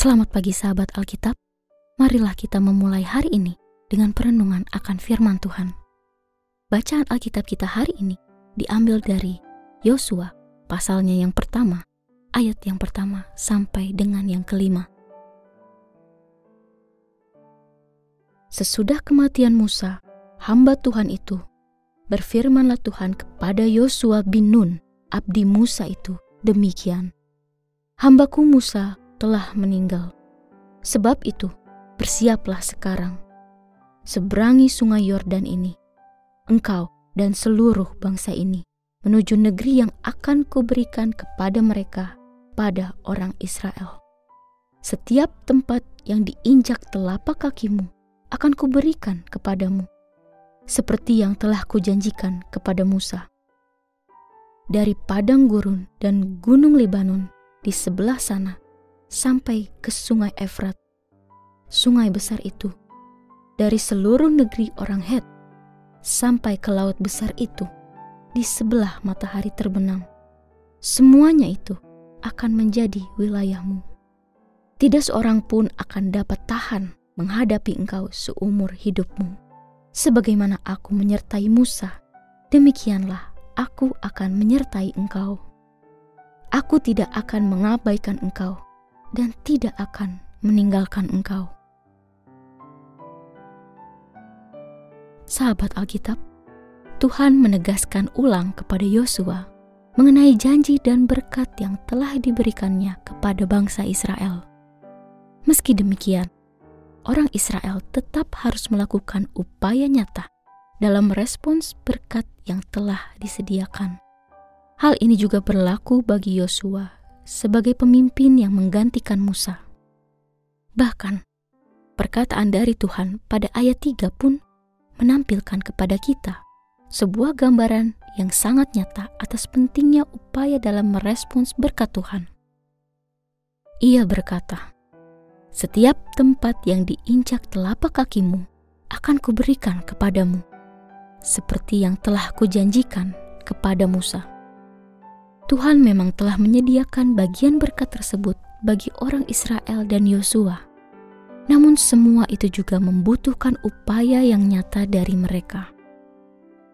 Selamat pagi sahabat Alkitab. Marilah kita memulai hari ini dengan perenungan akan firman Tuhan. Bacaan Alkitab kita hari ini diambil dari Yosua pasalnya yang pertama, ayat yang pertama sampai dengan yang kelima. Sesudah kematian Musa, hamba Tuhan itu, berfirmanlah Tuhan kepada Yosua bin Nun, abdi Musa itu, demikian. Hambaku Musa telah meninggal. Sebab itu, bersiaplah sekarang. Seberangi sungai Yordan ini, engkau dan seluruh bangsa ini, menuju negeri yang akan kuberikan kepada mereka, pada orang Israel. Setiap tempat yang diinjak telapak kakimu akan kuberikan kepadamu, seperti yang telah kujanjikan kepada Musa. Dari padang gurun dan gunung Libanon di sebelah sana sampai ke sungai Efrat. Sungai besar itu dari seluruh negeri orang Het sampai ke laut besar itu di sebelah matahari terbenam. Semuanya itu akan menjadi wilayahmu. Tidak seorang pun akan dapat tahan menghadapi engkau seumur hidupmu. Sebagaimana aku menyertai Musa, demikianlah aku akan menyertai engkau. Aku tidak akan mengabaikan engkau dan tidak akan meninggalkan engkau. Sahabat Alkitab, Tuhan menegaskan ulang kepada Yosua mengenai janji dan berkat yang telah diberikannya kepada bangsa Israel. Meski demikian, orang Israel tetap harus melakukan upaya nyata dalam merespons berkat yang telah disediakan. Hal ini juga berlaku bagi Yosua sebagai pemimpin yang menggantikan Musa. Bahkan, perkataan dari Tuhan pada ayat 3 pun menampilkan kepada kita sebuah gambaran yang sangat nyata atas pentingnya upaya dalam merespons berkat Tuhan. Ia berkata, "Setiap tempat yang diinjak telapak kakimu akan kuberikan kepadamu, seperti yang telah kujanjikan kepada Musa." Tuhan memang telah menyediakan bagian berkat tersebut bagi orang Israel dan Yosua. Namun semua itu juga membutuhkan upaya yang nyata dari mereka.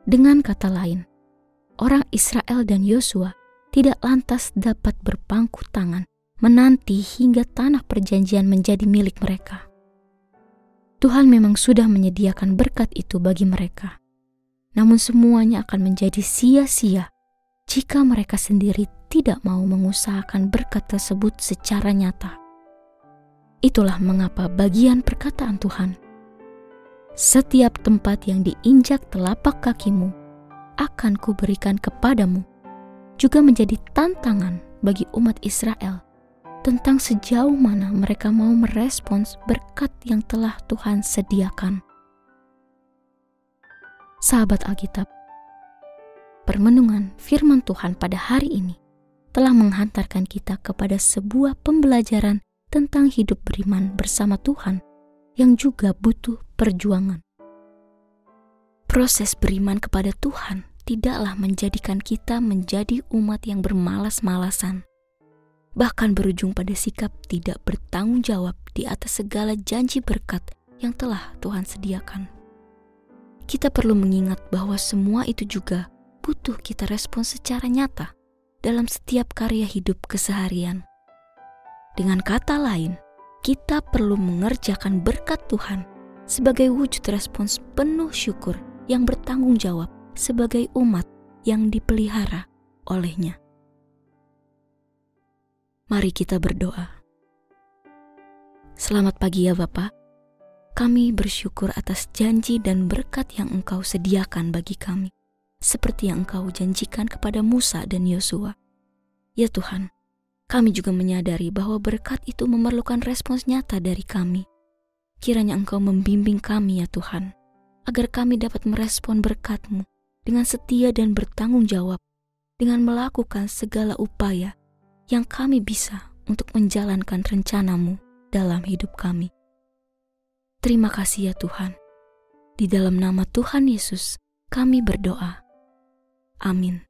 Dengan kata lain, orang Israel dan Yosua tidak lantas dapat berpangku tangan menanti hingga tanah perjanjian menjadi milik mereka. Tuhan memang sudah menyediakan berkat itu bagi mereka. Namun semuanya akan menjadi sia-sia jika mereka sendiri tidak mau mengusahakan berkat tersebut secara nyata. Itulah mengapa bagian perkataan Tuhan, "Setiap tempat yang diinjak telapak kakimu akan kuberikan kepadamu," juga menjadi tantangan bagi umat Israel tentang sejauh mana mereka mau merespons berkat yang telah Tuhan sediakan. Sahabat Alkitab, Permenungan firman Tuhan pada hari ini telah menghantarkan kita kepada sebuah pembelajaran tentang hidup beriman bersama Tuhan yang juga butuh perjuangan. Proses beriman kepada Tuhan tidaklah menjadikan kita menjadi umat yang bermalas-malasan, bahkan berujung pada sikap tidak bertanggung jawab di atas segala janji berkat yang telah Tuhan sediakan. Kita perlu mengingat bahwa semua itu juga butuh kita respon secara nyata dalam setiap karya hidup keseharian. Dengan kata lain, kita perlu mengerjakan berkat Tuhan sebagai wujud respons penuh syukur yang bertanggung jawab sebagai umat yang dipelihara olehnya. Mari kita berdoa. Selamat pagi ya Bapak. Kami bersyukur atas janji dan berkat yang Engkau sediakan bagi kami seperti yang Engkau janjikan kepada Musa dan Yosua. Ya Tuhan, kami juga menyadari bahwa berkat itu memerlukan respons nyata dari kami. Kiranya Engkau membimbing kami ya Tuhan, agar kami dapat merespon berkat-Mu dengan setia dan bertanggung jawab, dengan melakukan segala upaya yang kami bisa untuk menjalankan rencanamu dalam hidup kami. Terima kasih ya Tuhan. Di dalam nama Tuhan Yesus, kami berdoa. Amin.